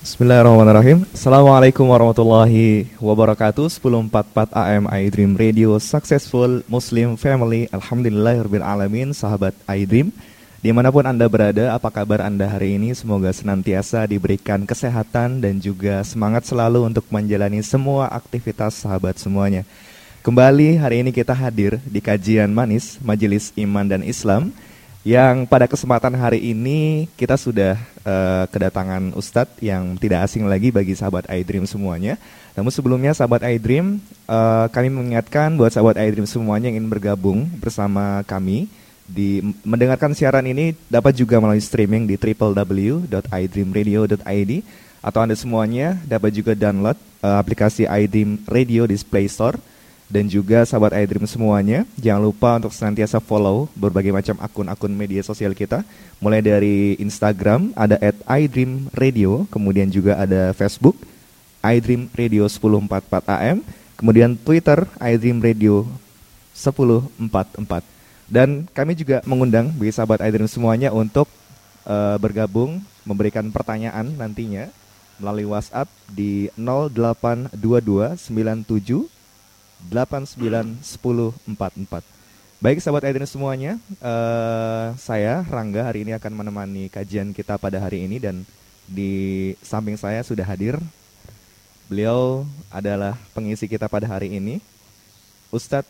Bismillahirrahmanirrahim. Assalamualaikum warahmatullahi wabarakatuh. 1044 AM iDream Radio Successful Muslim Family Alhamdulillahirrahmanirrahim Sahabat iDream Di mana pun Anda berada, apa kabar Anda hari ini? Semoga senantiasa diberikan kesehatan dan juga semangat selalu untuk menjalani semua aktivitas sahabat semuanya. Kembali hari ini kita hadir di kajian manis Majelis Iman dan Islam yang pada kesempatan hari ini kita sudah uh, kedatangan Ustadz yang tidak asing lagi bagi sahabat iDream semuanya. Namun sebelumnya sahabat iDream, uh, kami mengingatkan buat sahabat iDream semuanya yang ingin bergabung bersama kami di mendengarkan siaran ini dapat juga melalui streaming di www.idreamradio.id atau Anda semuanya dapat juga download uh, aplikasi iDream Radio di Play Store dan juga sahabat iDream semuanya, jangan lupa untuk senantiasa follow berbagai macam akun-akun media sosial kita. Mulai dari Instagram ada at iDream Radio, kemudian juga ada Facebook iDream Radio 1044 AM, kemudian Twitter iDream Radio 1044. Dan kami juga mengundang bagi sahabat iDream semuanya untuk uh, bergabung memberikan pertanyaan nantinya melalui WhatsApp di 082297 891044. Baik sahabat Aiden semuanya, uh, saya Rangga hari ini akan menemani kajian kita pada hari ini dan di samping saya sudah hadir beliau adalah pengisi kita pada hari ini Ustadz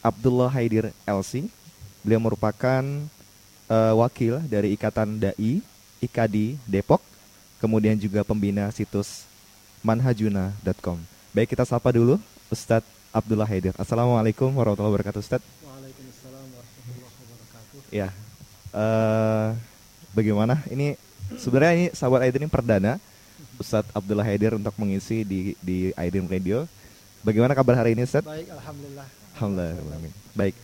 Abdullah Haidir LC. Beliau merupakan uh, wakil dari Ikatan Dai IKADI Depok, kemudian juga pembina situs manhajuna.com. Baik kita sapa dulu Ustadz Abdullah Haidir. Assalamualaikum warahmatullahi wabarakatuh Ustadz. Waalaikumsalam warahmatullahi wabarakatuh. Ya, uh, bagaimana? Ini sebenarnya ini sahabat Haidir ini perdana Ustadz Abdullah Haidir untuk mengisi di di Aidin Radio. Bagaimana kabar hari ini Ustadz? Baik, alhamdulillah. Alhamdulillah. Baik.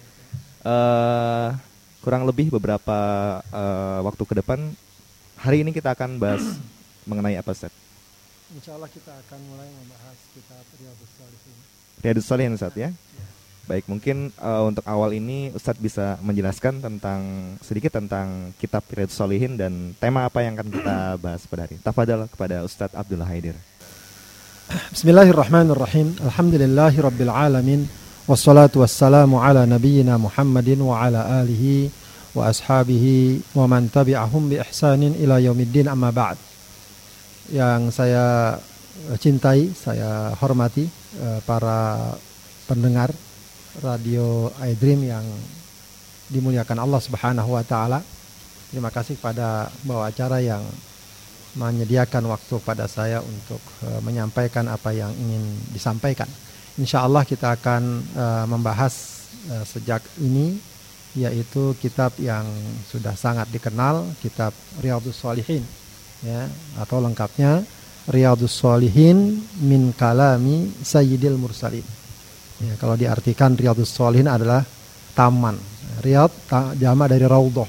Uh, kurang lebih beberapa uh, waktu ke depan hari ini kita akan bahas mengenai apa Ustadz? Insya Allah kita akan mulai membahas kitab Riyadus Salihin. Riyadus Salihin Ustaz ya. Baik, mungkin uh, untuk awal ini Ustadz bisa menjelaskan tentang sedikit tentang kitab Riyadus Salihin dan tema apa yang akan kita bahas pada hari ini. Tafadhal kepada Ustadz Abdullah Haidir. Bismillahirrahmanirrahim. Alhamdulillahirabbil alamin. Wassalatu wassalamu ala nabiyyina Muhammadin wa ala alihi wa ashabihi wa man tabi'ahum bi ihsanin ila yaumiddin amma ba'd yang saya cintai, saya hormati eh, para pendengar radio iDream yang dimuliakan Allah Subhanahu wa taala. Terima kasih kepada bawa acara yang menyediakan waktu pada saya untuk uh, menyampaikan apa yang ingin disampaikan. Insya Allah kita akan uh, membahas uh, sejak ini yaitu kitab yang sudah sangat dikenal, kitab Riyadhus Shalihin ya atau lengkapnya Riyadus Solihin min kalami Sayyidil Mursalin. Ya, kalau diartikan Riyadus Solihin adalah taman. Riyad ta, jama dari raudhah.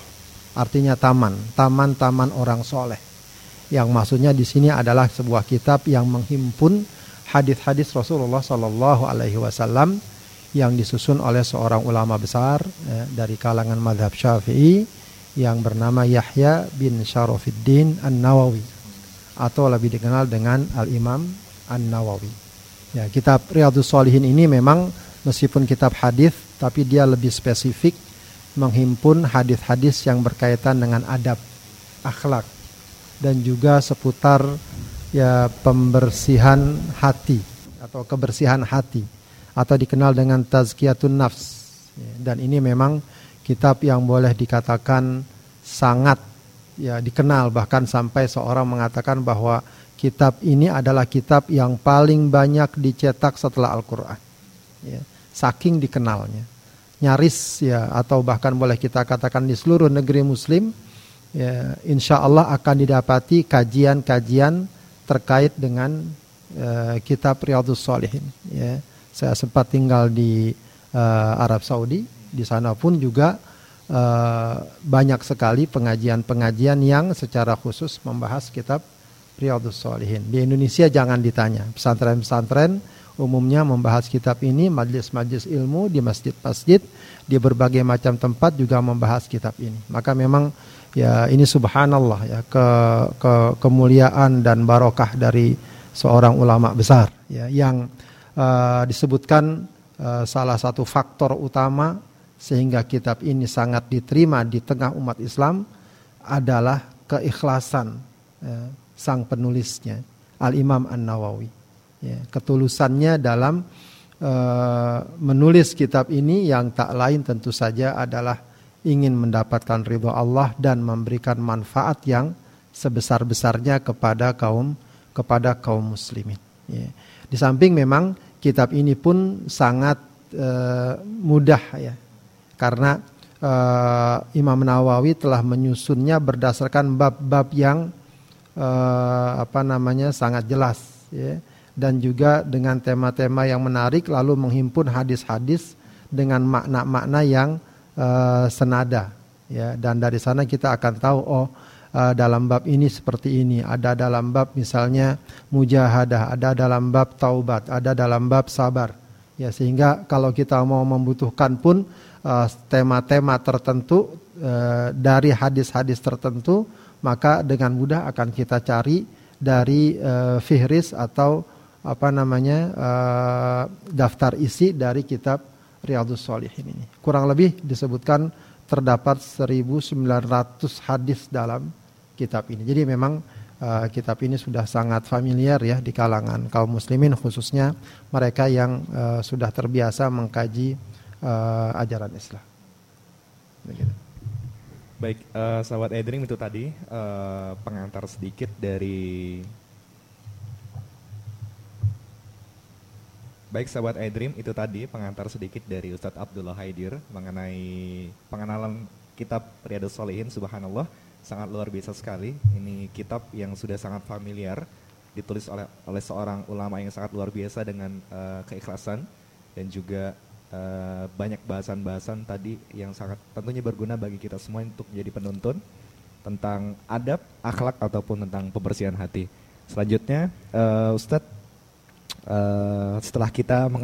Artinya taman, taman-taman orang soleh. Yang maksudnya di sini adalah sebuah kitab yang menghimpun hadis-hadis Rasulullah Sallallahu Alaihi Wasallam yang disusun oleh seorang ulama besar ya, dari kalangan madhab Syafi'i yang bernama Yahya bin Syarafuddin An-Nawawi atau lebih dikenal dengan Al-Imam An-Nawawi. Ya, kitab Riyadhus Shalihin ini memang meskipun kitab hadis tapi dia lebih spesifik menghimpun hadis-hadis yang berkaitan dengan adab, akhlak dan juga seputar ya pembersihan hati atau kebersihan hati atau dikenal dengan tazkiyatun nafs. Ya, dan ini memang kitab yang boleh dikatakan sangat ya dikenal bahkan sampai seorang mengatakan bahwa kitab ini adalah kitab yang paling banyak dicetak setelah Al-Qur'an. Ya, saking dikenalnya. Nyaris ya atau bahkan boleh kita katakan di seluruh negeri muslim ya insya Allah akan didapati kajian-kajian terkait dengan uh, kitab Riyadhus Shalihin ya. Saya sempat tinggal di uh, Arab Saudi di sana pun juga uh, banyak sekali pengajian-pengajian yang secara khusus membahas kitab Riyadhus Shalihin. Di Indonesia jangan ditanya. Pesantren-pesantren umumnya membahas kitab ini, majlis-majlis ilmu di masjid-masjid, di berbagai macam tempat juga membahas kitab ini. Maka memang Ya ini subhanallah ya ke, ke kemuliaan dan barokah dari seorang ulama besar ya yang uh, disebutkan uh, salah satu faktor utama sehingga kitab ini sangat diterima di tengah umat Islam adalah keikhlasan ya, sang penulisnya Al Imam An Nawawi ya, ketulusannya dalam uh, menulis kitab ini yang tak lain tentu saja adalah ingin mendapatkan ridho Allah dan memberikan manfaat yang sebesar-besarnya kepada kaum kepada kaum muslimin. Ya. Di samping memang kitab ini pun sangat uh, mudah ya, karena uh, Imam Nawawi telah menyusunnya berdasarkan bab-bab yang uh, apa namanya sangat jelas, ya, dan juga dengan tema-tema yang menarik, lalu menghimpun hadis-hadis dengan makna-makna yang uh, senada ya. Dan dari sana kita akan tahu oh dalam bab ini seperti ini. Ada dalam bab misalnya mujahadah ada dalam bab taubat ada dalam bab sabar ya. Sehingga kalau kita mau membutuhkan pun uh, tema-tema tertentu uh, dari hadis-hadis tertentu maka dengan mudah akan kita cari dari uh, fihris atau apa namanya uh, daftar isi dari kitab Riyadus Solihin ini. Kurang lebih disebutkan terdapat 1900 hadis dalam kitab ini. Jadi memang uh, kitab ini sudah sangat familiar ya di kalangan kaum muslimin khususnya mereka yang uh, sudah terbiasa mengkaji uh, ajaran Islam. Begitu. Baik, uh, sahabat Edring itu tadi uh, pengantar sedikit dari Baik sahabat iDream, itu tadi pengantar sedikit dari Ustadz Abdullah Haidir mengenai pengenalan kitab Riyadus Solihin, subhanallah, sangat luar biasa sekali. Ini kitab yang sudah sangat familiar, ditulis oleh oleh seorang ulama yang sangat luar biasa dengan uh, keikhlasan dan juga uh, banyak bahasan-bahasan tadi yang sangat tentunya berguna bagi kita semua untuk menjadi penuntun tentang adab, akhlak ataupun tentang pembersihan hati. Selanjutnya, uh, Ustadz uh, setelah kita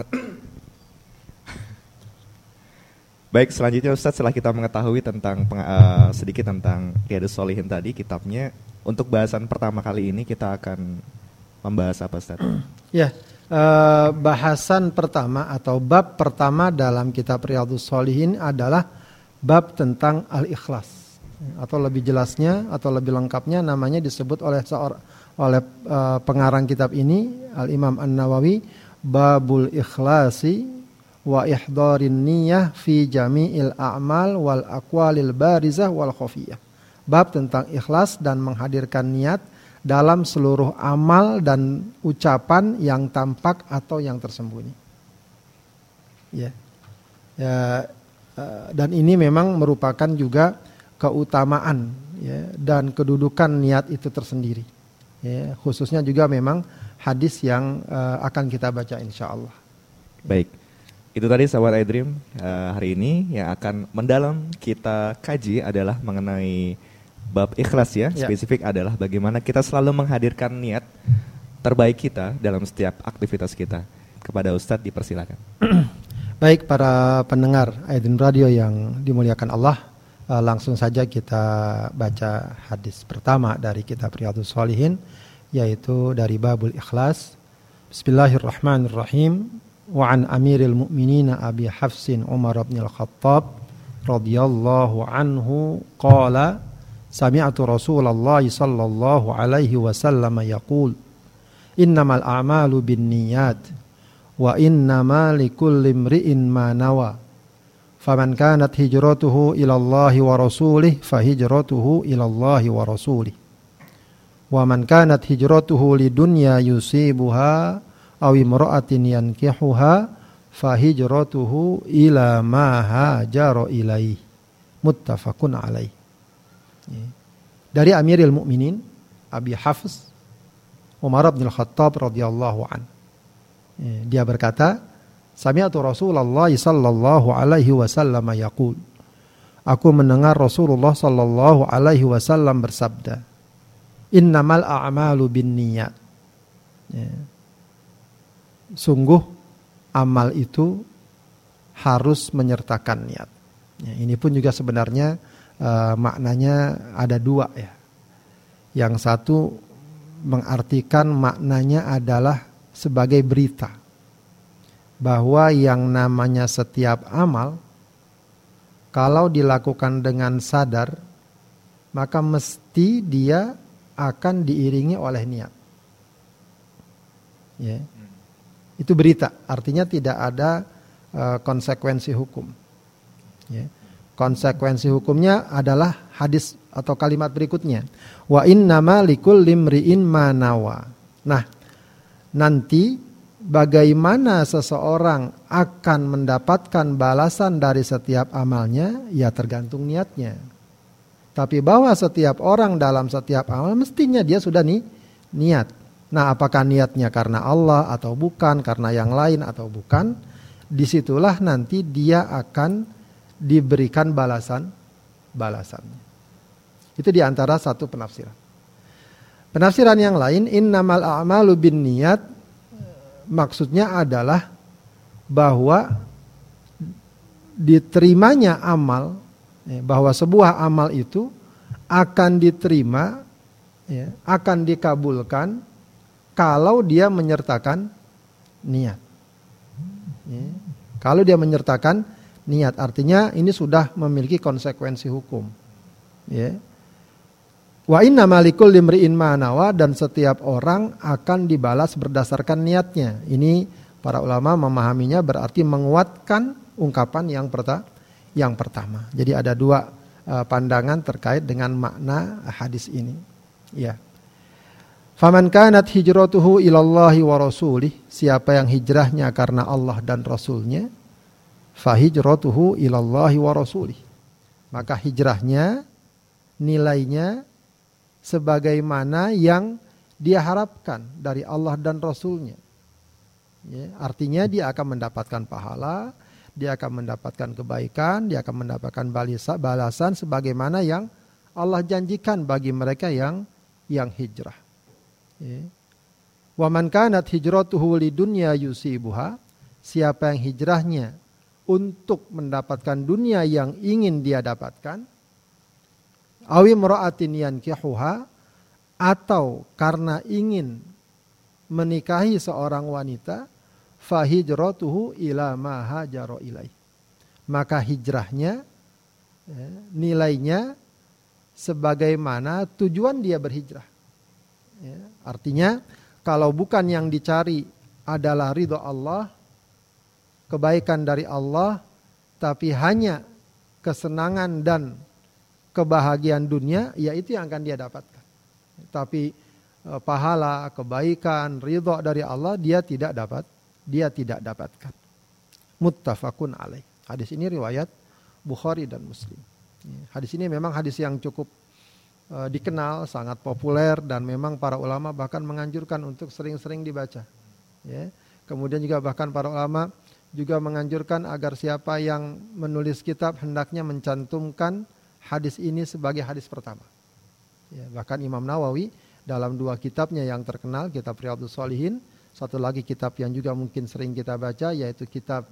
Baik, selanjutnya Ustadz setelah kita mengetahui tentang uh, sedikit tentang Riyadus Solihin tadi kitabnya, untuk bahasan pertama kali ini kita akan membahas apa Ustadz? ya, uh, bahasan pertama atau bab pertama dalam kitab Riyadus Solihin adalah bab tentang al-ikhlas atau lebih jelasnya atau lebih lengkapnya namanya disebut oleh seorang oleh uh, pengarang kitab ini Al Imam An Nawawi Babul Ikhlasi wa ihdarin niyah fi jami'il a'mal wal aqwalil barizah wal khafiyah. Bab tentang ikhlas dan menghadirkan niat dalam seluruh amal dan ucapan yang tampak atau yang tersembunyi. Ya. Ya uh, dan ini memang merupakan juga keutamaan ya dan kedudukan niat itu tersendiri ya, khususnya juga memang hadis yang uh, akan kita baca insya Allah. Baik, itu tadi sahabat iDream uh, hari ini yang akan mendalam kita kaji adalah mengenai bab ikhlas ya. ya. Spesifik adalah bagaimana kita selalu menghadirkan niat terbaik kita dalam setiap aktivitas kita. Kepada Ustadz dipersilakan. Baik para pendengar iDream Radio yang dimuliakan Allah, uh, langsung saja kita baca hadis pertama dari kitab Riyadhus Shalihin yaitu dari babul ikhlas. Bismillahirrahmanirrahim. Wa an Amiril Mu'minin Abi Hafsin Umar bin Al-Khattab radhiyallahu anhu qala sami'tu Rasulullah sallallahu alaihi wasallam yaqul innamal a'malu binniyat wa innama likulli imri'in ma nawa faman kanat hijratuhu ila Allah wa rasulih fa hijratuhu ila Allah wa rasulih wa man kanat hijratuhu lidunya yusibuha aw imra'atin yankihuha fa hijratuhu ila ma hajara ilaih muttafaqun alaih dari Amirul Mukminin Abi Hafs Umar bin Khattab radhiyallahu an dia berkata Sami'tu Rasulullah sallallahu alaihi wasallam yaqul Aku mendengar Rasulullah sallallahu alaihi wasallam bersabda innamal a'malu bin niat. Ya. Sungguh amal itu harus menyertakan niat. Ya, ini pun juga sebenarnya uh, maknanya ada dua ya. Yang satu mengartikan maknanya adalah sebagai berita bahwa yang namanya setiap amal kalau dilakukan dengan sadar maka mesti dia akan diiringi oleh niat. Ya. Itu berita, artinya tidak ada uh, konsekuensi hukum. Ya. Konsekuensi hukumnya adalah hadis atau kalimat berikutnya. Wa innama likul limriin manawa. Nah, nanti bagaimana seseorang akan mendapatkan balasan dari setiap amalnya, ya tergantung niatnya. Tapi bahwa setiap orang dalam setiap amal mestinya dia sudah nih niat. Nah, apakah niatnya karena Allah atau bukan, karena yang lain atau bukan? Di situlah nanti dia akan diberikan balasan balasannya. Itu di antara satu penafsiran. Penafsiran yang lain, innamal a'malu bin niat, maksudnya adalah bahwa diterimanya amal ya, bahwa sebuah amal itu akan diterima, ya, akan dikabulkan kalau dia menyertakan niat. Ya. Kalau dia menyertakan niat, artinya ini sudah memiliki konsekuensi hukum. Ya. Wa inna malikul limri'in manawa dan setiap orang akan dibalas berdasarkan niatnya. Ini para ulama memahaminya berarti menguatkan ungkapan yang pertama yang pertama. Jadi ada dua uh, pandangan terkait dengan makna hadis ini. Ya. Faman kanat hijratuhu ilallahi wa rasulih. Siapa yang hijrahnya karena Allah dan Rasulnya. Fahijratuhu ilallahi wa rasulih. Maka hijrahnya nilainya sebagaimana yang dia harapkan dari Allah dan Rasulnya. Ya, artinya dia akan mendapatkan pahala, dia akan mendapatkan kebaikan, dia akan mendapatkan balasan sebagaimana yang Allah janjikan bagi mereka yang yang hijrah. Ya. Wa man kanat hijratuhu lidunya yusibuha, siapa yang hijrahnya untuk mendapatkan dunia yang ingin dia dapatkan, awi mra'atin yankihuha atau karena ingin menikahi seorang wanita, fahijratuhu ila ma hajaro ilaih. Maka hijrahnya ya, nilainya sebagaimana tujuan dia berhijrah. Ya, artinya kalau bukan yang dicari adalah ridho Allah, kebaikan dari Allah, tapi hanya kesenangan dan kebahagiaan dunia, ya itu yang akan dia dapatkan. Tapi eh, pahala, kebaikan, ridho dari Allah dia tidak dapat dia tidak dapatkan. Muttafaqun alaih. Hadis ini riwayat Bukhari dan Muslim. Ya, hadis ini memang hadis yang cukup uh, dikenal, sangat populer dan memang para ulama bahkan menganjurkan untuk sering-sering dibaca. Ya. Kemudian juga bahkan para ulama juga menganjurkan agar siapa yang menulis kitab hendaknya mencantumkan hadis ini sebagai hadis pertama. Ya, bahkan Imam Nawawi dalam dua kitabnya yang terkenal, kitab Riyadhus Shalihin satu lagi kitab yang juga mungkin sering kita baca yaitu kitab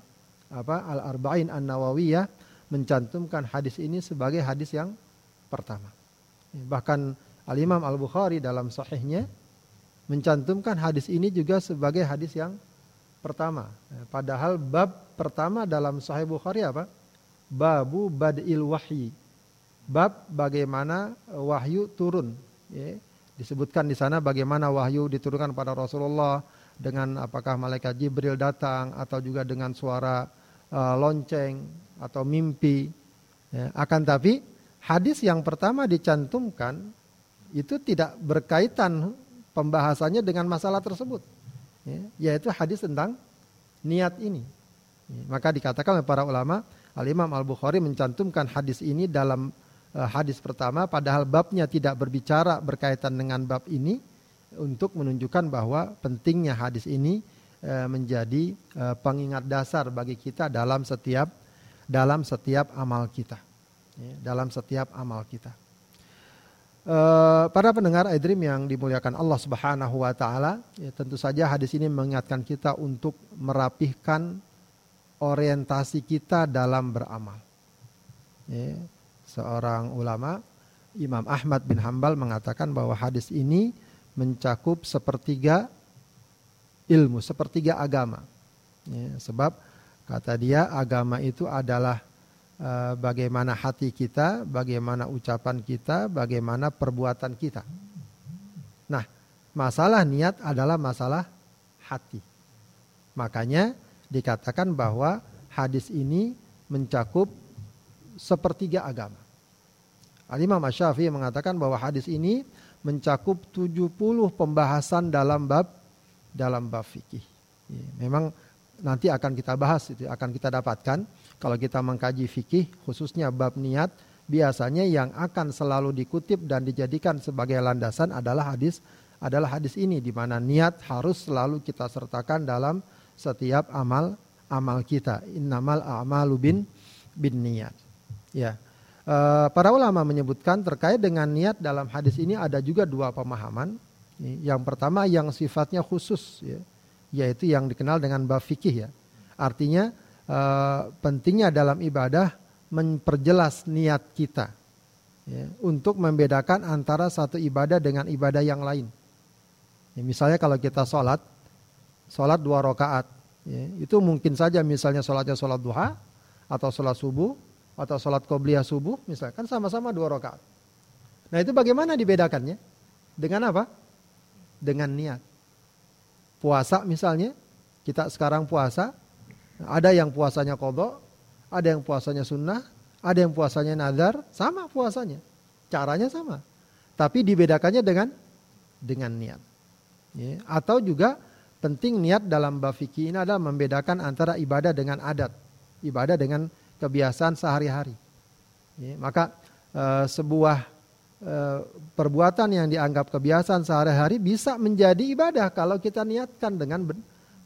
apa Al-Arba'in An-Nawawiyah mencantumkan hadis ini sebagai hadis yang pertama. Bahkan Al-Imam Al-Bukhari dalam sahihnya mencantumkan hadis ini juga sebagai hadis yang pertama. Padahal bab pertama dalam Sahih Bukhari apa? Babu badil wahyi. Bab bagaimana wahyu turun. Ya. Disebutkan di sana bagaimana wahyu diturunkan pada Rasulullah, dengan apakah malaikat Jibril datang atau juga dengan suara uh, lonceng atau mimpi. Ya, akan tapi hadis yang pertama dicantumkan itu tidak berkaitan pembahasannya dengan masalah tersebut. Ya, yaitu hadis tentang niat ini. Ya, maka dikatakan oleh para ulama, Al-Imam Al-Bukhari mencantumkan hadis ini dalam uh, hadis pertama padahal babnya tidak berbicara berkaitan dengan bab ini untuk menunjukkan bahwa pentingnya hadis ini eh, menjadi eh, pengingat dasar bagi kita dalam setiap dalam setiap amal kita. Ya, dalam setiap amal kita. Uh, para pendengar iDream yang dimuliakan Allah Subhanahu wa taala, ya, tentu saja hadis ini mengingatkan kita untuk merapihkan orientasi kita dalam beramal. Ya, seorang ulama Imam Ahmad bin Hambal mengatakan bahwa hadis ini mencakup sepertiga ilmu, sepertiga agama. Ya, sebab kata dia agama itu adalah bagaimana hati kita, bagaimana ucapan kita, bagaimana perbuatan kita. Nah, masalah niat adalah masalah hati. Makanya dikatakan bahwa hadis ini mencakup sepertiga agama. Al-Imam Syafi'i mengatakan bahwa hadis ini mencakup 70 pembahasan dalam bab dalam bab fikih. Memang nanti akan kita bahas itu akan kita dapatkan kalau kita mengkaji fikih khususnya bab niat biasanya yang akan selalu dikutip dan dijadikan sebagai landasan adalah hadis adalah hadis ini di mana niat harus selalu kita sertakan dalam setiap amal amal kita. Innamal a'malu bin bin niat. Ya. E, para ulama menyebutkan terkait dengan niat dalam hadis ini ada juga dua pemahaman. Yang pertama yang sifatnya khusus ya, yaitu yang dikenal dengan bab fikih ya. Artinya e, pentingnya dalam ibadah memperjelas niat kita ya, untuk membedakan antara satu ibadah dengan ibadah yang lain. Ya, misalnya kalau kita sholat, sholat dua rakaat, ya, itu mungkin saja misalnya sholatnya sholat duha atau sholat subuh atau sholat qobliyah subuh misalkan sama-sama dua rakaat. Nah itu bagaimana dibedakannya? Dengan apa? Dengan niat. Puasa misalnya, kita sekarang puasa, ada yang puasanya kodok, ada yang puasanya sunnah, ada yang puasanya nazar, sama puasanya. Caranya sama. Tapi dibedakannya dengan dengan niat. Ya. Atau juga penting niat dalam bab fikih ini adalah membedakan antara ibadah dengan adat. Ibadah dengan kebiasaan sehari-hari. Ya, maka e, sebuah e, perbuatan yang dianggap kebiasaan sehari-hari bisa menjadi ibadah kalau kita niatkan dengan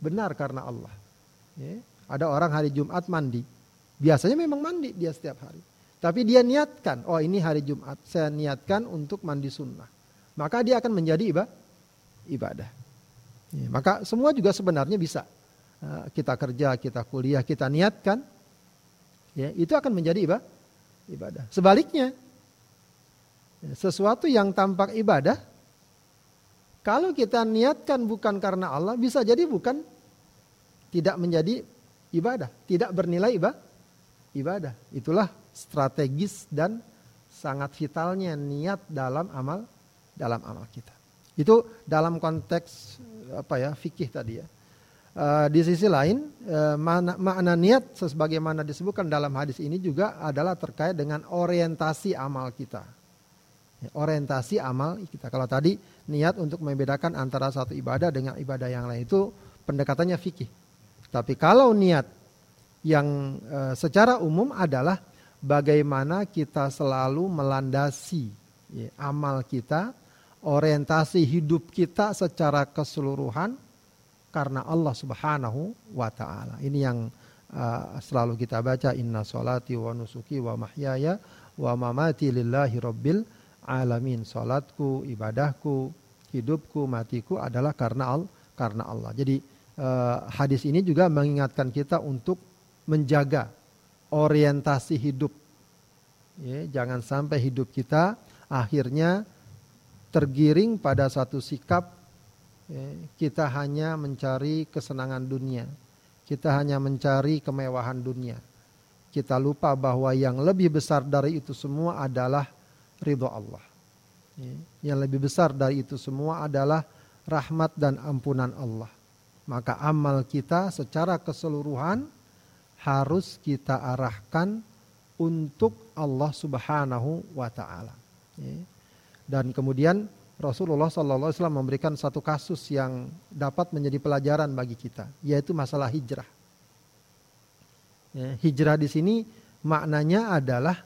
benar karena Allah. Ya, ada orang hari Jumat mandi, biasanya memang mandi dia setiap hari. Tapi dia niatkan, oh ini hari Jumat, saya niatkan untuk mandi sunnah. Maka dia akan menjadi ibadah. Ya, maka semua juga sebenarnya bisa. E, kita kerja, kita kuliah, kita niatkan ya, itu akan menjadi ibadah. Sebaliknya, ya, sesuatu yang tampak ibadah, kalau kita niatkan bukan karena Allah, bisa jadi bukan tidak menjadi ibadah, tidak bernilai ibadah. Itulah strategis dan sangat vitalnya niat dalam amal dalam amal kita. Itu dalam konteks apa ya fikih tadi ya. Uh, di sisi lain, uh, makna, makna niat sebagaimana disebutkan dalam hadis ini juga adalah terkait dengan orientasi amal kita. Ya, orientasi amal kita. Kalau tadi niat untuk membedakan antara satu ibadah dengan ibadah yang lain itu pendekatannya fikih. Tapi kalau niat yang uh, secara umum adalah bagaimana kita selalu melandasi ya, amal kita, orientasi hidup kita secara keseluruhan karena Allah Subhanahu wa taala. Ini yang uh, selalu kita baca inna salati wa nusuki wa mahyaya wa mamati lillahi rabbil alamin. Salatku, ibadahku, hidupku, matiku adalah karena Allah, karena Allah. Jadi uh, hadis ini juga mengingatkan kita untuk menjaga orientasi hidup. Ya, jangan sampai hidup kita akhirnya tergiring pada satu sikap Ya, kita hanya mencari kesenangan dunia. Kita hanya mencari kemewahan dunia. Kita lupa bahwa yang lebih besar dari itu semua adalah ridho Allah. Ya, yang lebih besar dari itu semua adalah rahmat dan ampunan Allah. Maka amal kita secara keseluruhan harus kita arahkan untuk Allah Subhanahu wa taala. Ya. Dan kemudian Rasulullah SAW memberikan satu kasus yang dapat menjadi pelajaran bagi kita, yaitu masalah hijrah. Ya, hijrah di sini maknanya adalah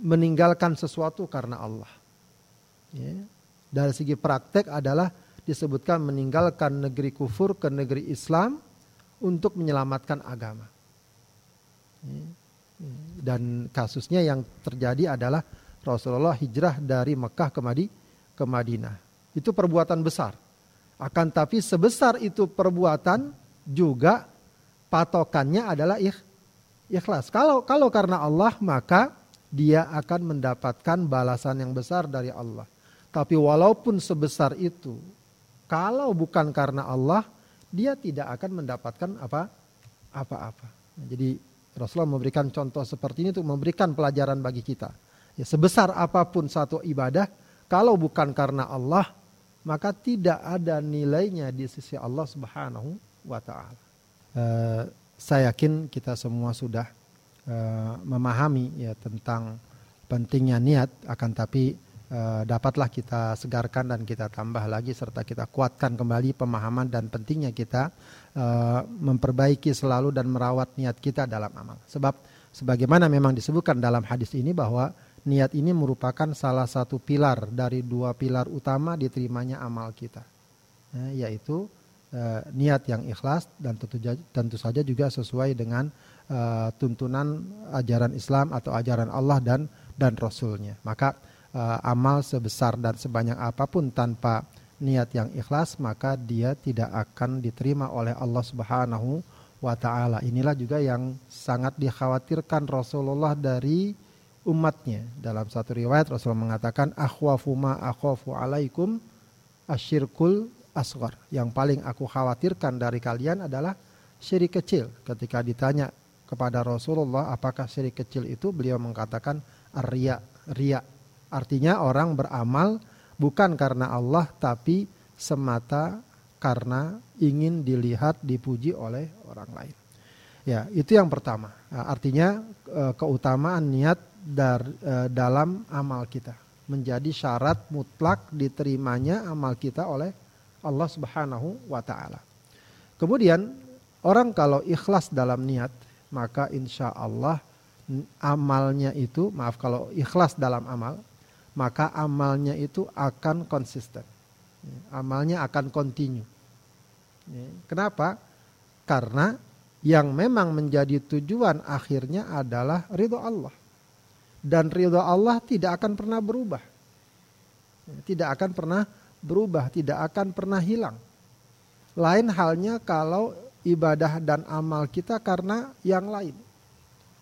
meninggalkan sesuatu karena Allah. Ya, dari segi praktek adalah disebutkan meninggalkan negeri kufur ke negeri Islam untuk menyelamatkan agama. Dan kasusnya yang terjadi adalah Rasulullah hijrah dari Mekah ke Madinah. Itu perbuatan besar. Akan tapi sebesar itu perbuatan juga patokannya adalah ikh, ikhlas. Kalau kalau karena Allah maka dia akan mendapatkan balasan yang besar dari Allah. Tapi walaupun sebesar itu, kalau bukan karena Allah, dia tidak akan mendapatkan apa apa-apa. Jadi Rasulullah memberikan contoh seperti ini untuk memberikan pelajaran bagi kita. Ya, sebesar apa pun satu ibadah, kalau bukan karena Allah, maka tidak ada nilainya di sisi Allah Subhanahu wa taala. Uh, saya yakin kita semua sudah uh, memahami ya tentang pentingnya niat akan tapi uh, dapatlah kita segarkan dan kita tambah lagi serta kita kuatkan kembali pemahaman dan pentingnya kita uh, memperbaiki selalu dan merawat niat kita dalam amal. Sebab sebagaimana memang disebutkan dalam hadis ini bahwa niat ini merupakan salah satu pilar dari dua pilar utama diterimanya amal kita. Ya, yaitu niat yang ikhlas dan tentu, saja juga sesuai dengan tuntunan ajaran Islam atau ajaran Allah dan dan Rasulnya. Maka uh, amal sebesar dan sebanyak apa pun tanpa niat yang ikhlas maka dia tidak akan diterima oleh Allah Subhanahu wa taala. Inilah juga yang sangat dikhawatirkan Rasulullah dari umatnya. Dalam satu riwayat Rasul mengatakan akhwafu ma akhafu alaikum asyirkul asghar. Yang paling aku khawatirkan dari kalian adalah syirik kecil. Ketika ditanya kepada Rasulullah apakah syirik kecil itu, beliau mengatakan riya, riya. Artinya orang beramal bukan karena Allah tapi semata karena ingin dilihat dipuji oleh orang lain. Ya, itu yang pertama. Artinya e, keutamaan niat dar, e, dalam amal kita menjadi syarat mutlak diterimanya amal kita oleh Allah Subhanahu wa taala. Kemudian orang kalau ikhlas dalam niat, maka insya Allah amalnya itu, maaf kalau ikhlas dalam amal, maka amalnya itu akan konsisten. Amalnya akan kontinu. Kenapa? Karena yang memang menjadi tujuan akhirnya adalah ridho Allah. Dan ridho Allah tidak akan pernah berubah. Tidak akan pernah berubah, tidak akan pernah hilang. Lain halnya kalau ibadah dan amal kita karena yang lain.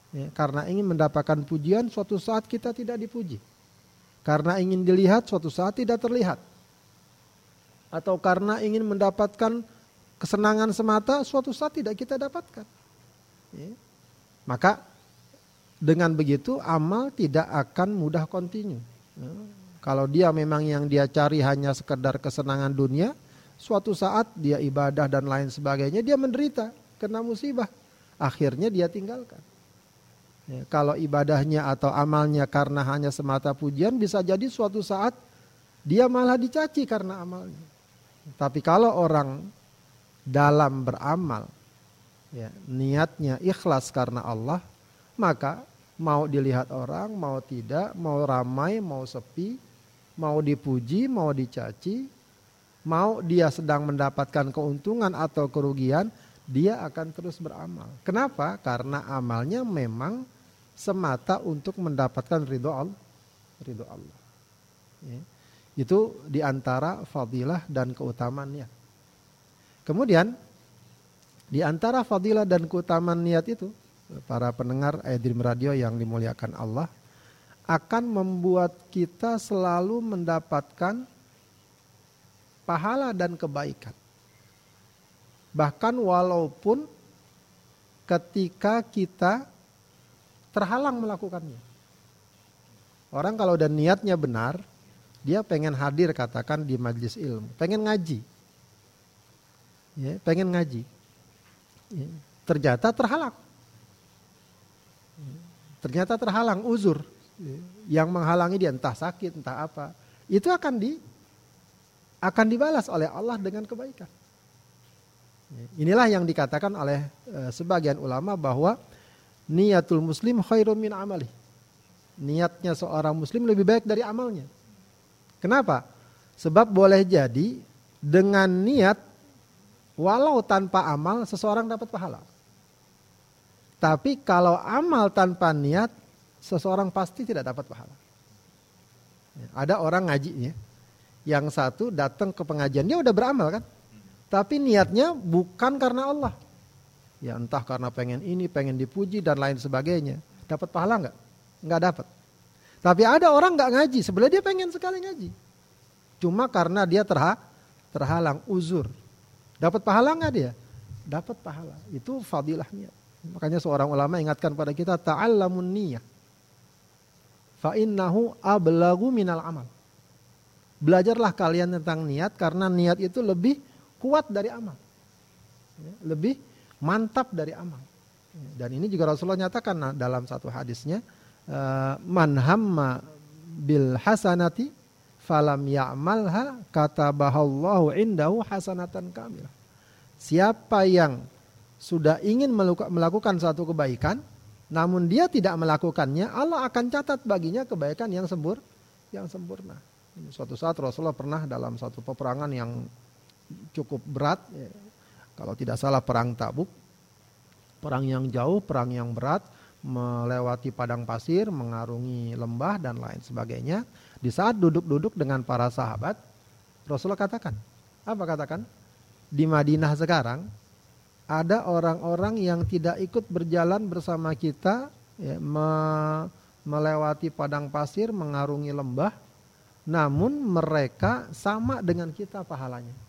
Ya, karena ingin mendapatkan pujian, suatu saat kita tidak dipuji. Karena ingin dilihat, suatu saat tidak terlihat. Atau karena ingin mendapatkan kesenangan semata, suatu saat tidak kita dapatkan. Ya. Maka dengan begitu amal tidak akan mudah kontinu. Ya. Kalau dia memang yang dia cari hanya sekedar kesenangan dunia, suatu saat dia ibadah dan lain sebagainya, dia menderita kena musibah. Akhirnya dia tinggalkan. Ya, kalau ibadahnya atau amalnya karena hanya semata pujian, bisa jadi suatu saat dia malah dicaci karena amalnya. Tapi kalau orang dalam beramal, ya, niatnya ikhlas karena Allah, maka mau dilihat orang, mau tidak, mau ramai, mau sepi, mau dipuji, mau dicaci, mau dia sedang mendapatkan keuntungan atau kerugian, dia akan terus beramal. Kenapa? Karena amalnya memang semata untuk mendapatkan ridho Allah. Ridho Allah. Ya. Itu di antara fadilah dan keutamaan niat. Kemudian di antara fadilah dan keutamaan niat itu, para pendengar Aidrim Radio yang dimuliakan Allah, akan membuat kita selalu mendapatkan pahala dan kebaikan. Bahkan walaupun ketika kita terhalang melakukannya. Orang kalau dan niatnya benar, dia pengen hadir katakan di majlis ilmu, pengen ngaji. Ya, pengen ngaji. Ya, ternyata terhalang. Ya, ternyata terhalang uzur yang menghalangi dia entah sakit entah apa itu akan di akan dibalas oleh Allah dengan kebaikan. Inilah yang dikatakan oleh e, sebagian ulama bahwa niatul muslim khairun min amali. Niatnya seorang muslim lebih baik dari amalnya. Kenapa? Sebab boleh jadi dengan niat walau tanpa amal seseorang dapat pahala. Tapi kalau amal tanpa niat seseorang pasti tidak dapat pahala. Ada orang ngaji ya, yang satu datang ke pengajian dia udah beramal kan, tapi niatnya bukan karena Allah. Ya entah karena pengen ini, pengen dipuji dan lain sebagainya. Dapat pahala nggak? Nggak dapat. Tapi ada orang nggak ngaji, sebenarnya dia pengen sekali ngaji. Cuma karena dia terha terhalang uzur. Dapat pahala nggak dia? Dapat pahala. Itu fadilahnya. Makanya seorang ulama ingatkan pada kita ta'allamun niyah. Fa innahu ablagu minal amal. Belajarlah kalian tentang niat karena niat itu lebih kuat dari amal. Ya, lebih mantap dari amal. Dan ini juga Rasulullah nyatakan dalam satu hadisnya, eh, man hamma bil hasanati falam ya'malha katabahallahu indahu hasanatan kamilah. Siapa yang sudah ingin melakukan satu kebaikan namun dia tidak melakukannya, Allah akan catat baginya kebaikan yang sempur yang sempurna. Suatu saat Rasulullah pernah dalam satu peperangan yang cukup berat, ya, kalau tidak salah perang Tabuk, perang yang jauh, perang yang berat, melewati padang pasir, mengarungi lembah dan lain sebagainya. Di saat duduk-duduk dengan para sahabat, Rasulullah katakan, apa katakan? Di Madinah sekarang ada orang-orang yang tidak ikut berjalan bersama kita, ya, me melewati padang pasir, mengarungi lembah, namun mereka sama dengan kita pahalanya.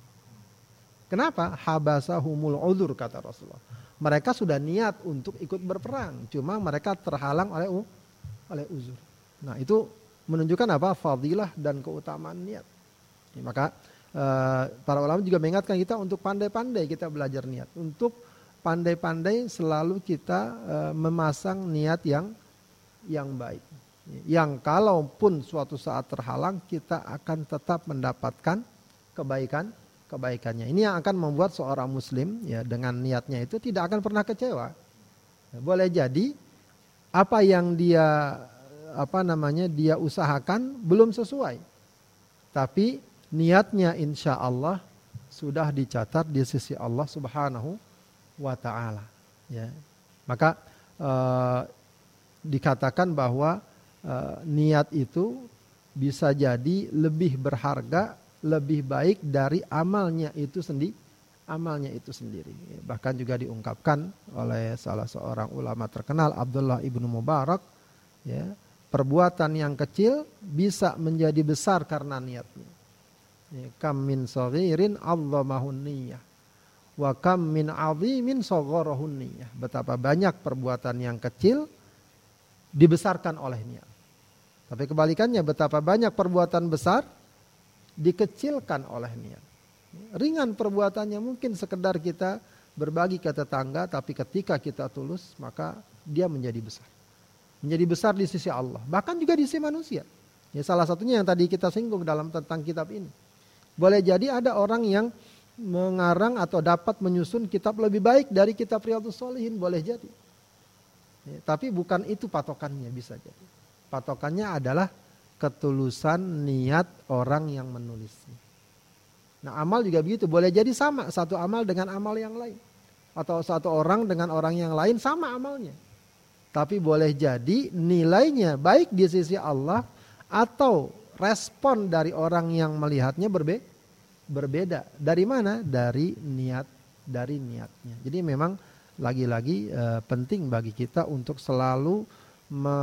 Kenapa? Habasahumul udur kata Rasulullah. Mereka sudah niat untuk ikut berperang, cuma mereka terhalang oleh oleh uzur. Nah, itu menunjukkan apa? Fadilah dan keutamaan niat. Ya, maka uh, para ulama juga mengingatkan kita untuk pandai-pandai kita belajar niat, untuk pandai-pandai selalu kita uh, memasang niat yang yang baik. Yang kalaupun suatu saat terhalang kita akan tetap mendapatkan kebaikan kebaikannya. Ini yang akan membuat seorang muslim ya dengan niatnya itu tidak akan pernah kecewa. Boleh jadi apa yang dia apa namanya dia usahakan belum sesuai. Tapi niatnya insya Allah sudah dicatat di sisi Allah Subhanahu wa taala ya. Maka eh, dikatakan bahwa eh, niat itu bisa jadi lebih berharga lebih baik dari amalnya itu sendiri amalnya itu sendiri. Bahkan juga diungkapkan oleh salah seorang ulama terkenal Abdullah ibnu Mubarak ya perbuatan yang kecil bisa menjadi besar karena niatnya. Ya, kam min Allah niyah wa kam min azimin betapa banyak perbuatan yang kecil dibesarkan oleh niat. Tapi kebalikannya betapa banyak perbuatan besar dikecilkan oleh niat. Ringan perbuatannya mungkin sekedar kita berbagi ke tetangga tapi ketika kita tulus maka dia menjadi besar. Menjadi besar di sisi Allah, bahkan juga di sisi manusia. Ya salah satunya yang tadi kita singgung dalam tentang kitab ini. Boleh jadi ada orang yang mengarang atau dapat menyusun kitab lebih baik dari kitab Riyadhus Shalihin boleh jadi. Ya, tapi bukan itu patokannya bisa jadi. Patokannya adalah ketulusan niat orang yang menulisnya. Nah amal juga begitu, boleh jadi sama satu amal dengan amal yang lain. Atau satu orang dengan orang yang lain sama amalnya. Tapi boleh jadi nilainya baik di sisi Allah atau respon dari orang yang melihatnya berbe berbeda. Dari mana? Dari niat, dari niatnya. Jadi memang lagi-lagi e, penting bagi kita untuk selalu me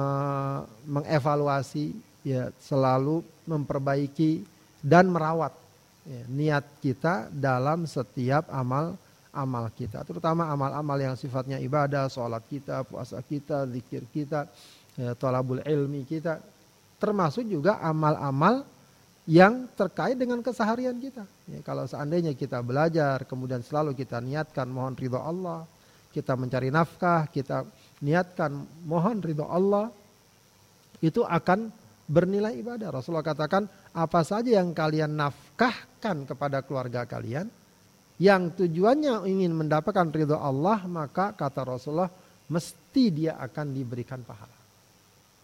mengevaluasi ya selalu memperbaiki dan merawat ya, niat kita dalam setiap amal amal kita terutama amal-amal yang sifatnya ibadah sholat kita puasa kita zikir kita ya, tolabul ilmi kita termasuk juga amal-amal yang terkait dengan keseharian kita. Ya, kalau seandainya kita belajar, kemudian selalu kita niatkan mohon ridho Allah, kita mencari nafkah, kita niatkan mohon ridho Allah, itu akan bernilai ibadah. Rasulullah katakan, apa saja yang kalian nafkahkan kepada keluarga kalian, yang tujuannya ingin mendapatkan ridho Allah, maka kata Rasulullah, mesti dia akan diberikan pahala.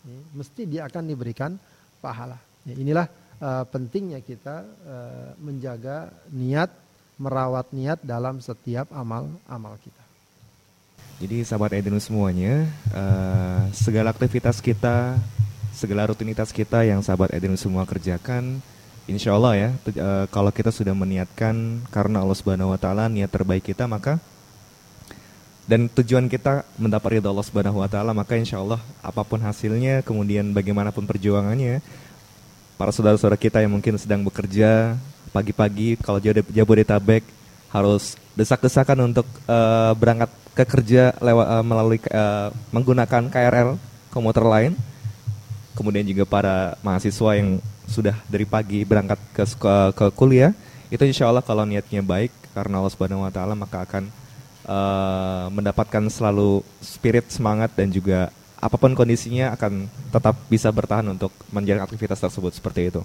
Ya, mesti dia akan diberikan pahala. Ya, inilah uh, pentingnya kita uh, menjaga niat, merawat niat dalam setiap amal-amal kita. Jadi sahabat Edinus semuanya, uh, segala aktivitas kita segala rutinitas kita yang sahabat Eden semua kerjakan Insya Allah ya e, kalau kita sudah meniatkan karena Allah Subhanahu Wa Taala niat terbaik kita maka dan tujuan kita mendapat ridha Allah Subhanahu wa taala maka insya Allah apa pun hasilnya kemudian bagaimanapun perjuangannya para saudara-saudara kita yang mungkin sedang bekerja pagi-pagi kalau Jabodetabek harus desak-desakan untuk uh, berangkat ke kerja lewat uh, melalui uh, menggunakan KRL komuter lain kemudian juga para mahasiswa yang sudah dari pagi berangkat ke ke, kuliah itu insya Allah kalau niatnya baik karena Allah Subhanahu Wa Taala maka akan uh, mendapatkan selalu spirit semangat dan juga apa pun kondisinya akan tetap bisa bertahan untuk menjalani aktivitas tersebut seperti itu.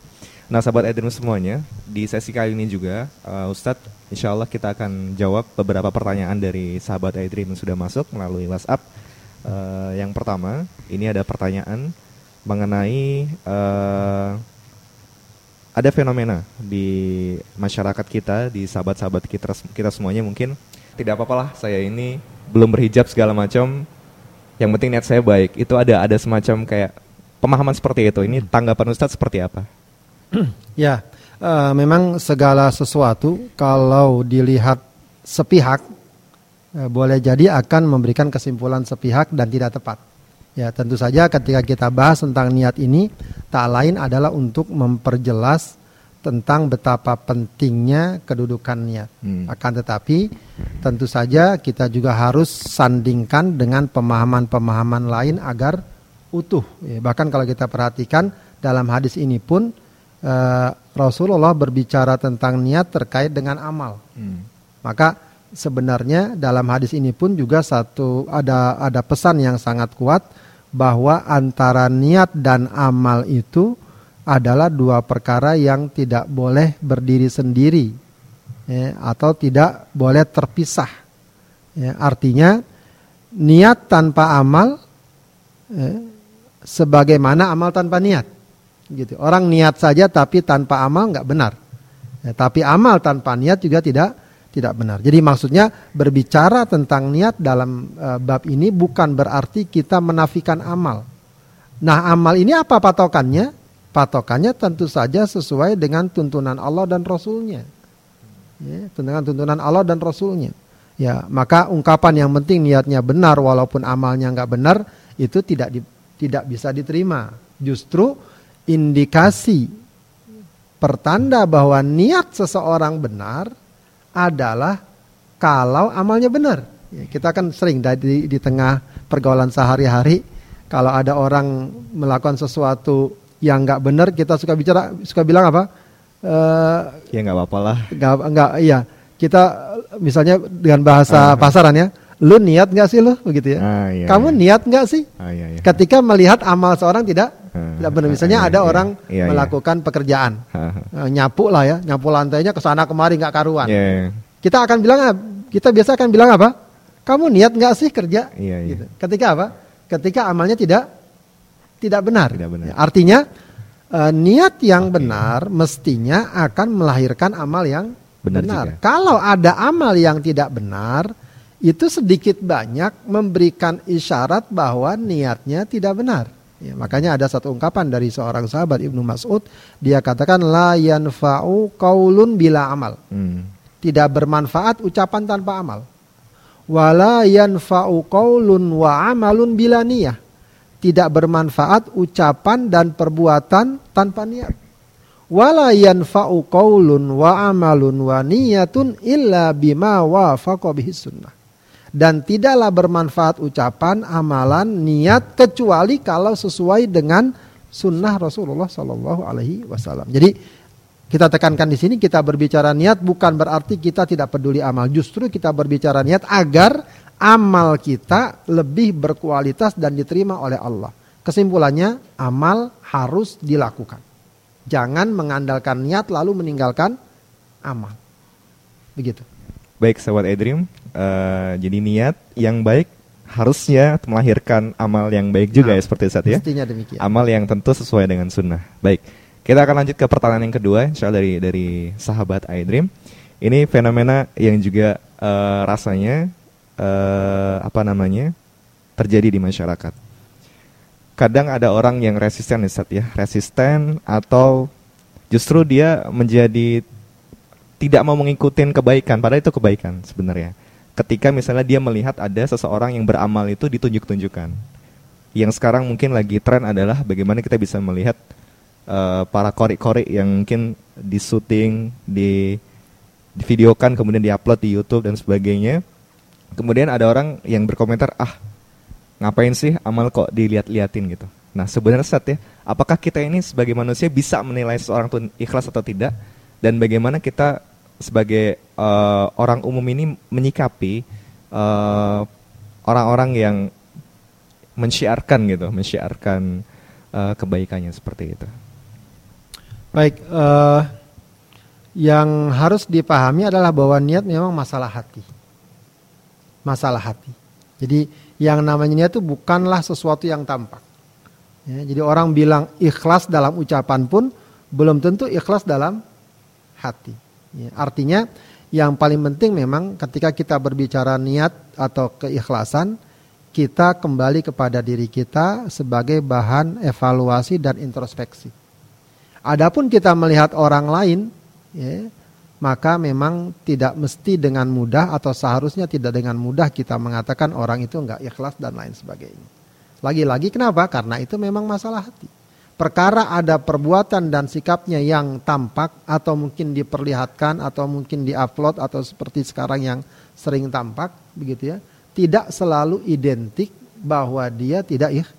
Nah, sahabat Edrim semuanya, di sesi kali ini juga uh, Ustadz, insya Allah kita akan jawab beberapa pertanyaan dari sahabat Edrim yang sudah masuk melalui WhatsApp. Uh, yang pertama, ini ada pertanyaan mengenai uh, ada fenomena di masyarakat kita, di sahabat-sahabat kita, kita semuanya mungkin tidak apa-apa lah saya ini belum berhijab segala macam. Yang penting niat saya baik. Itu ada ada semacam kayak pemahaman seperti itu. Ini tanggapan Ustadz seperti apa? ya, uh, memang segala sesuatu kalau dilihat sepihak uh, boleh jadi akan memberikan kesimpulan sepihak dan tidak tepat. Ya, tentu saja ketika kita bahas tentang niat ini tak lain adalah untuk memperjelas tentang betapa pentingnya kedudukan niat. Hmm. Akan tetapi tentu saja kita juga harus sandingkan dengan pemahaman-pemahaman lain agar utuh. Ya, bahkan kalau kita perhatikan dalam hadis ini pun uh, Rasulullah berbicara tentang niat terkait dengan amal. Hmm. Maka sebenarnya dalam hadis ini pun juga satu ada ada pesan yang sangat kuat bahwa antara niat dan amal itu adalah dua perkara yang tidak boleh berdiri sendiri ya, atau tidak boleh terpisah. Ya, artinya niat tanpa amal ya, sebagaimana amal tanpa niat. Gitu. Orang niat saja tapi tanpa amal nggak benar. Ya, tapi amal tanpa niat juga tidak tidak benar. Jadi maksudnya berbicara tentang niat dalam uh, bab ini bukan berarti kita menafikan amal. Nah amal ini apa patokannya? Patokannya tentu saja sesuai dengan tuntunan Allah dan Rasulnya. Ya, dengan tuntunan Allah dan Rasulnya. Ya maka ungkapan yang penting niatnya benar walaupun amalnya nggak benar itu tidak di, tidak bisa diterima. Justru indikasi pertanda bahwa niat seseorang benar adalah kalau amalnya benar. Ya, kita kan sering di, di tengah pergaulan sehari-hari kalau ada orang melakukan sesuatu yang nggak benar kita suka bicara suka bilang apa? Uh, ya nggak apa-apa lah. Nggak nggak iya kita misalnya dengan bahasa uh, pasaran ya lu niat nggak sih lu begitu ya? Ah, iya, Kamu iya. niat nggak sih? Ah, iya, iya. Ketika melihat amal seorang tidak ah, tidak benar. Misalnya ah, ada iya, orang iya, melakukan pekerjaan, ah, ah. nyapu lah ya, nyapu lantainya ke sana kemari nggak karuan. Kita akan bilang, kita biasa akan bilang apa? Kamu niat nggak sih kerja? Gitu. Ketika apa? Ketika amalnya tidak tidak benar. Tidak benar. Ya, artinya uh, niat yang okay. benar mestinya akan melahirkan amal yang benar. benar. Kalau ada amal yang tidak benar itu sedikit banyak memberikan isyarat bahwa niatnya tidak benar. Ya, makanya ada satu ungkapan dari seorang sahabat Ibnu Mas'ud, dia katakan la yanfa'u qaulun bila amal. Hmm. Tidak bermanfaat ucapan tanpa amal. Wala yanfa'u qaulun wa amalun bila niyah. Tidak bermanfaat ucapan dan perbuatan tanpa niat. Wala yanfa'u qaulun wa amalun wa niyatun illa bima wafaqa bihi sunnah dan tidaklah bermanfaat ucapan, amalan, niat kecuali kalau sesuai dengan sunnah Rasulullah Shallallahu Alaihi Wasallam. Jadi kita tekankan di sini kita berbicara niat bukan berarti kita tidak peduli amal. Justru kita berbicara niat agar amal kita lebih berkualitas dan diterima oleh Allah. Kesimpulannya amal harus dilakukan. Jangan mengandalkan niat lalu meninggalkan amal. Begitu. Baik sahabat Edrim, uh, jadi niat yang baik harusnya melahirkan amal yang baik juga nah, ya seperti saat ya. demikian. Amal yang tentu sesuai dengan sunnah. Baik, kita akan lanjut ke pertanyaan yang kedua, insya Allah dari dari sahabat iDream. Ini fenomena yang juga uh, rasanya uh, apa namanya terjadi di masyarakat. Kadang ada orang yang resisten ya, resisten atau justru dia menjadi tidak mau mengikuti kebaikan, padahal itu kebaikan sebenarnya. Ketika misalnya dia melihat ada seseorang yang beramal itu ditunjuk-tunjukkan. Yang sekarang mungkin lagi tren adalah bagaimana kita bisa melihat uh, para kori-kori yang mungkin di syuting, di videokan kemudian diupload di YouTube dan sebagainya. Kemudian ada orang yang berkomentar, "Ah, ngapain sih amal kok dilihat-liatin gitu." Nah, sebenarnya saat ya, apakah kita ini sebagai manusia bisa menilai seorang itu ikhlas atau tidak dan bagaimana kita sebagai uh, orang umum ini menyikapi uh, orang-orang yang mensyiarkan gitu, mensyiarkan uh, kebaikannya seperti itu. Baik, uh, yang harus dipahami adalah bahwa niat memang masalah hati, masalah hati. Jadi yang namanya niat itu bukanlah sesuatu yang tampak. Ya, jadi orang bilang ikhlas dalam ucapan pun belum tentu ikhlas dalam hati. Ya, artinya yang paling penting memang ketika kita berbicara niat atau keikhlasan, kita kembali kepada diri kita sebagai bahan evaluasi dan introspeksi. Adapun kita melihat orang lain, ya, maka memang tidak mesti dengan mudah atau seharusnya tidak dengan mudah kita mengatakan orang itu enggak ikhlas dan lain sebagainya. Lagi-lagi kenapa? Karena itu memang masalah hati perkara ada perbuatan dan sikapnya yang tampak atau mungkin diperlihatkan atau mungkin diupload atau seperti sekarang yang sering tampak begitu ya tidak selalu identik bahwa dia tidak ikh,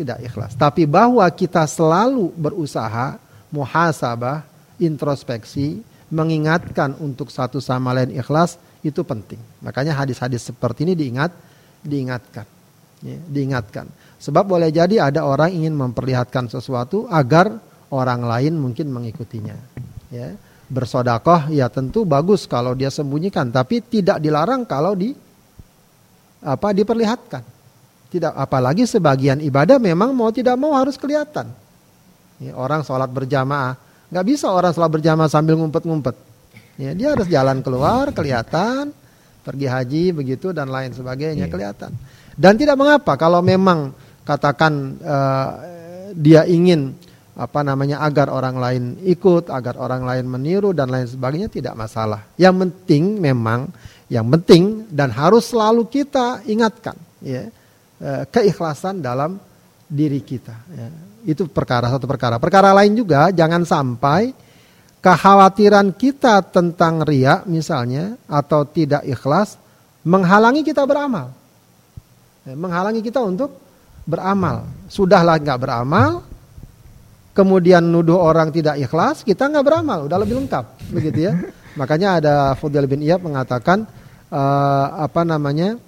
tidak ikhlas. Tapi bahwa kita selalu berusaha muhasabah introspeksi mengingatkan untuk satu sama lain ikhlas itu penting. Makanya hadis-hadis seperti ini diingat diingatkan ya, diingatkan Sebab boleh jadi ada orang ingin memperlihatkan sesuatu agar orang lain mungkin mengikutinya. Ya. Bersodakoh ya tentu bagus kalau dia sembunyikan, tapi tidak dilarang kalau di apa diperlihatkan. Tidak apalagi sebagian ibadah memang mau tidak mau harus kelihatan. Ya, orang sholat berjamaah, nggak bisa orang sholat berjamaah sambil ngumpet-ngumpet. Ya, dia harus jalan keluar kelihatan, pergi haji begitu dan lain sebagainya yeah. kelihatan. Dan tidak mengapa kalau memang katakan uh, dia ingin apa namanya agar orang lain ikut, agar orang lain meniru dan lain sebagainya tidak masalah. Yang penting memang yang penting dan harus selalu kita ingatkan ya uh, keikhlasan dalam diri kita. Ya. Itu perkara satu perkara. Perkara lain juga jangan sampai kekhawatiran kita tentang ria misalnya atau tidak ikhlas menghalangi kita beramal. Ya, menghalangi kita untuk beramal. Sudahlah nggak beramal, kemudian nuduh orang tidak ikhlas, kita nggak beramal, udah lebih lengkap, begitu ya. Makanya ada Fudel bin Iyab mengatakan uh, apa namanya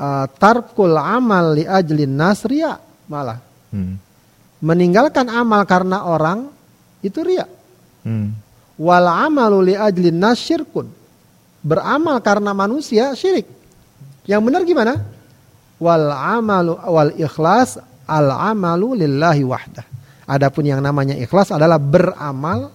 uh, tarkul amal li ajlin nasriya malah hmm. meninggalkan amal karena orang itu ria. Hmm. Wal amalu li ajlin nasyirkun beramal karena manusia syirik. Yang benar gimana? Wal amalu wal ikhlas al amalu lillahi wahdah. Adapun yang namanya ikhlas adalah beramal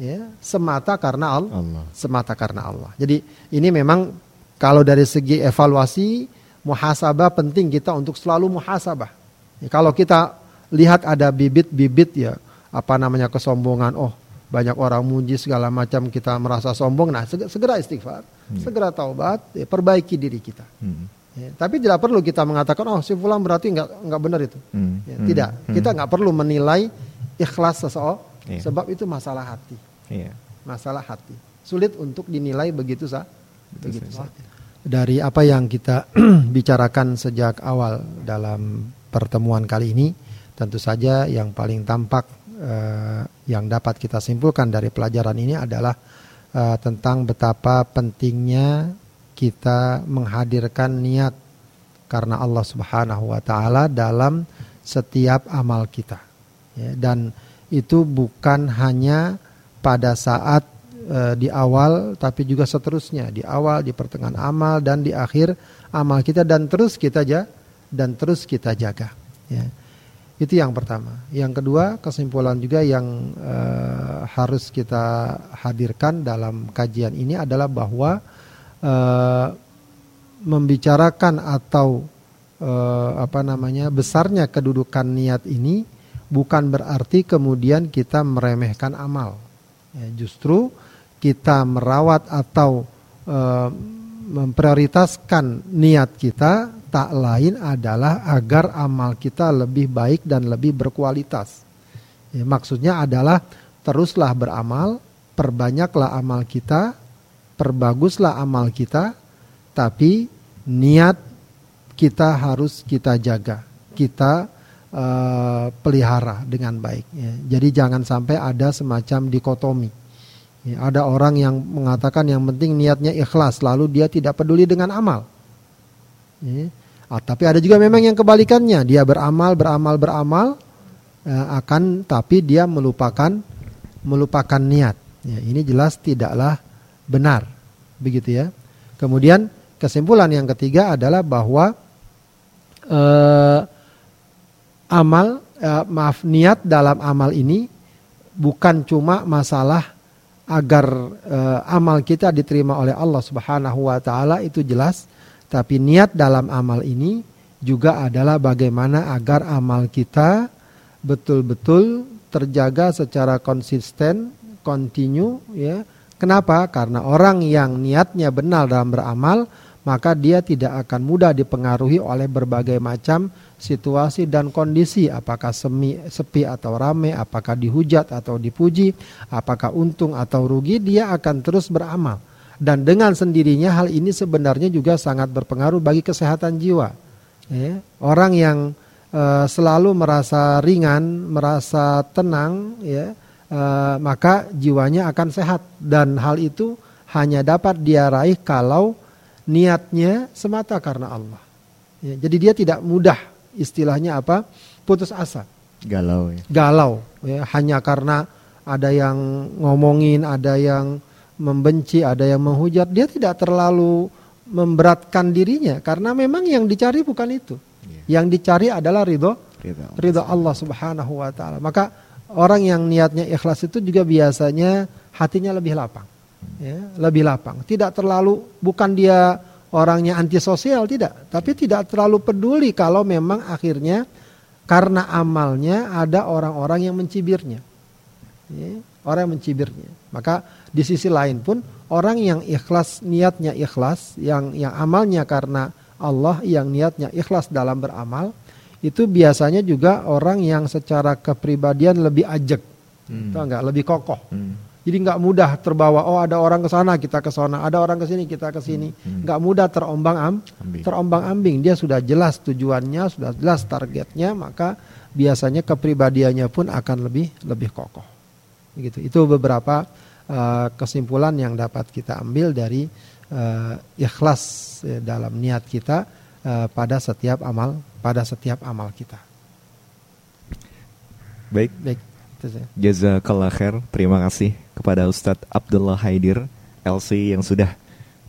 ya semata karena Allah, Allah. semata karena Allah. Jadi ini memang kalau dari segi evaluasi muhasabah penting kita untuk selalu muhasabah. Ya, kalau kita lihat ada bibit-bibit ya apa namanya kesombongan, oh banyak orang muji segala macam kita merasa sombong, nah segera istighfar, hmm. segera taubat, ya, perbaiki diri kita. Hmm. Ya, tapi tidak perlu kita mengatakan oh si fulan berarti nggak nggak benar itu. Hmm. Ya, hmm. Tidak, hmm. kita nggak perlu menilai ikhlas seseorang yeah. sebab itu masalah hati. Yeah. Masalah hati. Sulit untuk dinilai begitu sah. Begitu saja. Dari apa yang kita bicarakan sejak awal dalam pertemuan kali ini, tentu saja yang paling tampak uh, yang dapat kita simpulkan dari pelajaran ini adalah uh, tentang betapa pentingnya kita menghadirkan niat karena Allah Subhanahu wa taala dalam setiap amal kita. Ya, dan itu bukan hanya pada saat e, di awal tapi juga seterusnya, di awal, di pertengahan amal dan di akhir amal kita dan terus kita ja, dan terus kita jaga, ya. Itu yang pertama. Yang kedua, kesimpulan juga yang e, harus kita hadirkan dalam kajian ini adalah bahwa uh, membicarakan atau uh, apa namanya besarnya kedudukan niat ini bukan berarti kemudian kita meremehkan amal. Ya, justru kita merawat atau uh, memprioritaskan niat kita tak lain adalah agar amal kita lebih baik dan lebih berkualitas. Ya, maksudnya adalah teruslah beramal, perbanyaklah amal kita, perbaguslah amal kita, tapi niat kita harus kita jaga, kita uh, pelihara dengan baik. Ya. Jadi jangan sampai ada semacam dikotomi. Ya, ada orang yang mengatakan yang penting niatnya ikhlas, lalu dia tidak peduli dengan amal. Ya. Ah, tapi ada juga memang yang kebalikannya, dia beramal, beramal, beramal, uh, akan tapi dia melupakan melupakan niat. Ya, ini jelas tidaklah benar, begitu ya. Kemudian kesimpulan yang ketiga adalah bahwa uh, amal, uh, maaf niat dalam amal ini bukan cuma masalah agar uh, amal kita diterima oleh Allah Subhanahu wa taala itu jelas, tapi niat dalam amal ini juga adalah bagaimana agar amal kita betul-betul terjaga secara konsisten, kontinu ya. Kenapa? Karena orang yang niatnya benar dalam beramal, maka dia tidak akan mudah dipengaruhi oleh berbagai macam situasi dan kondisi, apakah semi, sepi atau rame, apakah dihujat atau dipuji, apakah untung atau rugi, dia akan terus beramal. Dan dengan sendirinya hal ini sebenarnya juga sangat berpengaruh bagi kesehatan jiwa. Ya. Orang yang uh, selalu merasa ringan, merasa tenang, ya, uh, maka jiwanya akan sehat dan hal itu hanya dapat dia raih kalau niatnya semata karena Allah. Ya, jadi dia tidak mudah istilahnya apa putus asa. Galau. Ya. Galau, ya, hanya karena ada yang ngomongin, ada yang membenci, ada yang menghujat, dia tidak terlalu memberatkan dirinya karena memang yang dicari bukan itu. Yang dicari adalah ridho ridho Allah Subhanahu wa taala. Maka orang yang niatnya ikhlas itu juga biasanya hatinya lebih lapang. Ya, lebih lapang. Tidak terlalu bukan dia orangnya antisosial tidak, tapi tidak terlalu peduli kalau memang akhirnya karena amalnya ada orang-orang yang mencibirnya. Ya, orang yang mencibirnya. Maka di sisi lain pun orang yang ikhlas niatnya ikhlas, yang yang amalnya karena Allah yang niatnya ikhlas dalam beramal itu biasanya juga orang yang secara kepribadian lebih ajak, hmm. enggak lebih kokoh. Hmm. Jadi nggak mudah terbawa. Oh ada orang ke sana kita ke sana, ada orang ke sini kita ke sini. Hmm. Nggak mudah terombang am, ambing. terombang ambing. Dia sudah jelas tujuannya, sudah jelas targetnya, maka biasanya kepribadiannya pun akan lebih lebih kokoh. Gitu. Itu beberapa uh, kesimpulan yang dapat kita ambil dari uh, ikhlas ya, dalam niat kita uh, pada setiap amal pada setiap amal kita. Baik. Baik. Jazakallah khair. Terima kasih kepada Ustadz Abdullah Haidir LC yang sudah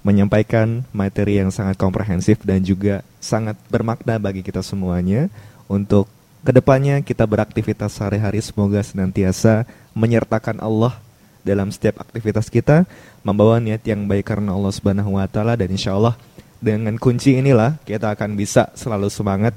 menyampaikan materi yang sangat komprehensif dan juga sangat bermakna bagi kita semuanya untuk ke depannya kita beraktivitas sehari-hari semoga senantiasa menyertakan Allah dalam setiap aktivitas kita membawa niat yang baik karena Allah Subhanahu wa taala dan insya Allah dengan kunci inilah kita akan bisa selalu semangat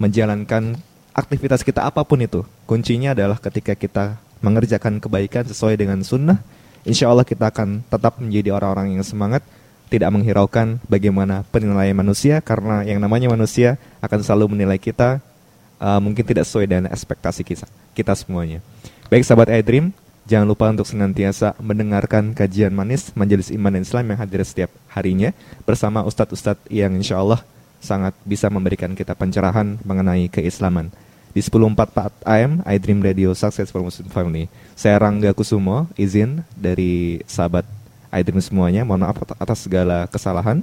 menjalankan aktivitas kita apa pun itu. Kuncinya adalah ketika kita mengerjakan kebaikan sesuai dengan sunnah, insya Allah kita akan tetap menjadi orang-orang yang semangat, tidak menghiraukan bagaimana penilaian manusia, karena yang namanya manusia akan selalu menilai kita uh, mungkin tidak sesuai dengan ekspektasi kita, kita semuanya. Baik sahabat iDream, Jangan lupa untuk senantiasa mendengarkan kajian manis Majelis Iman dan Islam yang hadir setiap harinya bersama ustadz-ustadz yang insya Allah sangat bisa memberikan kita pencerahan mengenai keislaman. Di 1044 AM, I Dream Radio Successful Muslim Family. Saya Rangga Kusumo, izin dari sahabat I Dream semuanya. Mohon maaf atas segala kesalahan.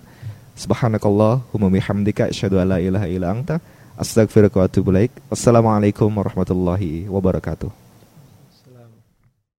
Subhanakallahumma bihamdika asyhadu an la ilaha illa anta astaghfiruka wa atubu Wassalamualaikum warahmatullahi wabarakatuh.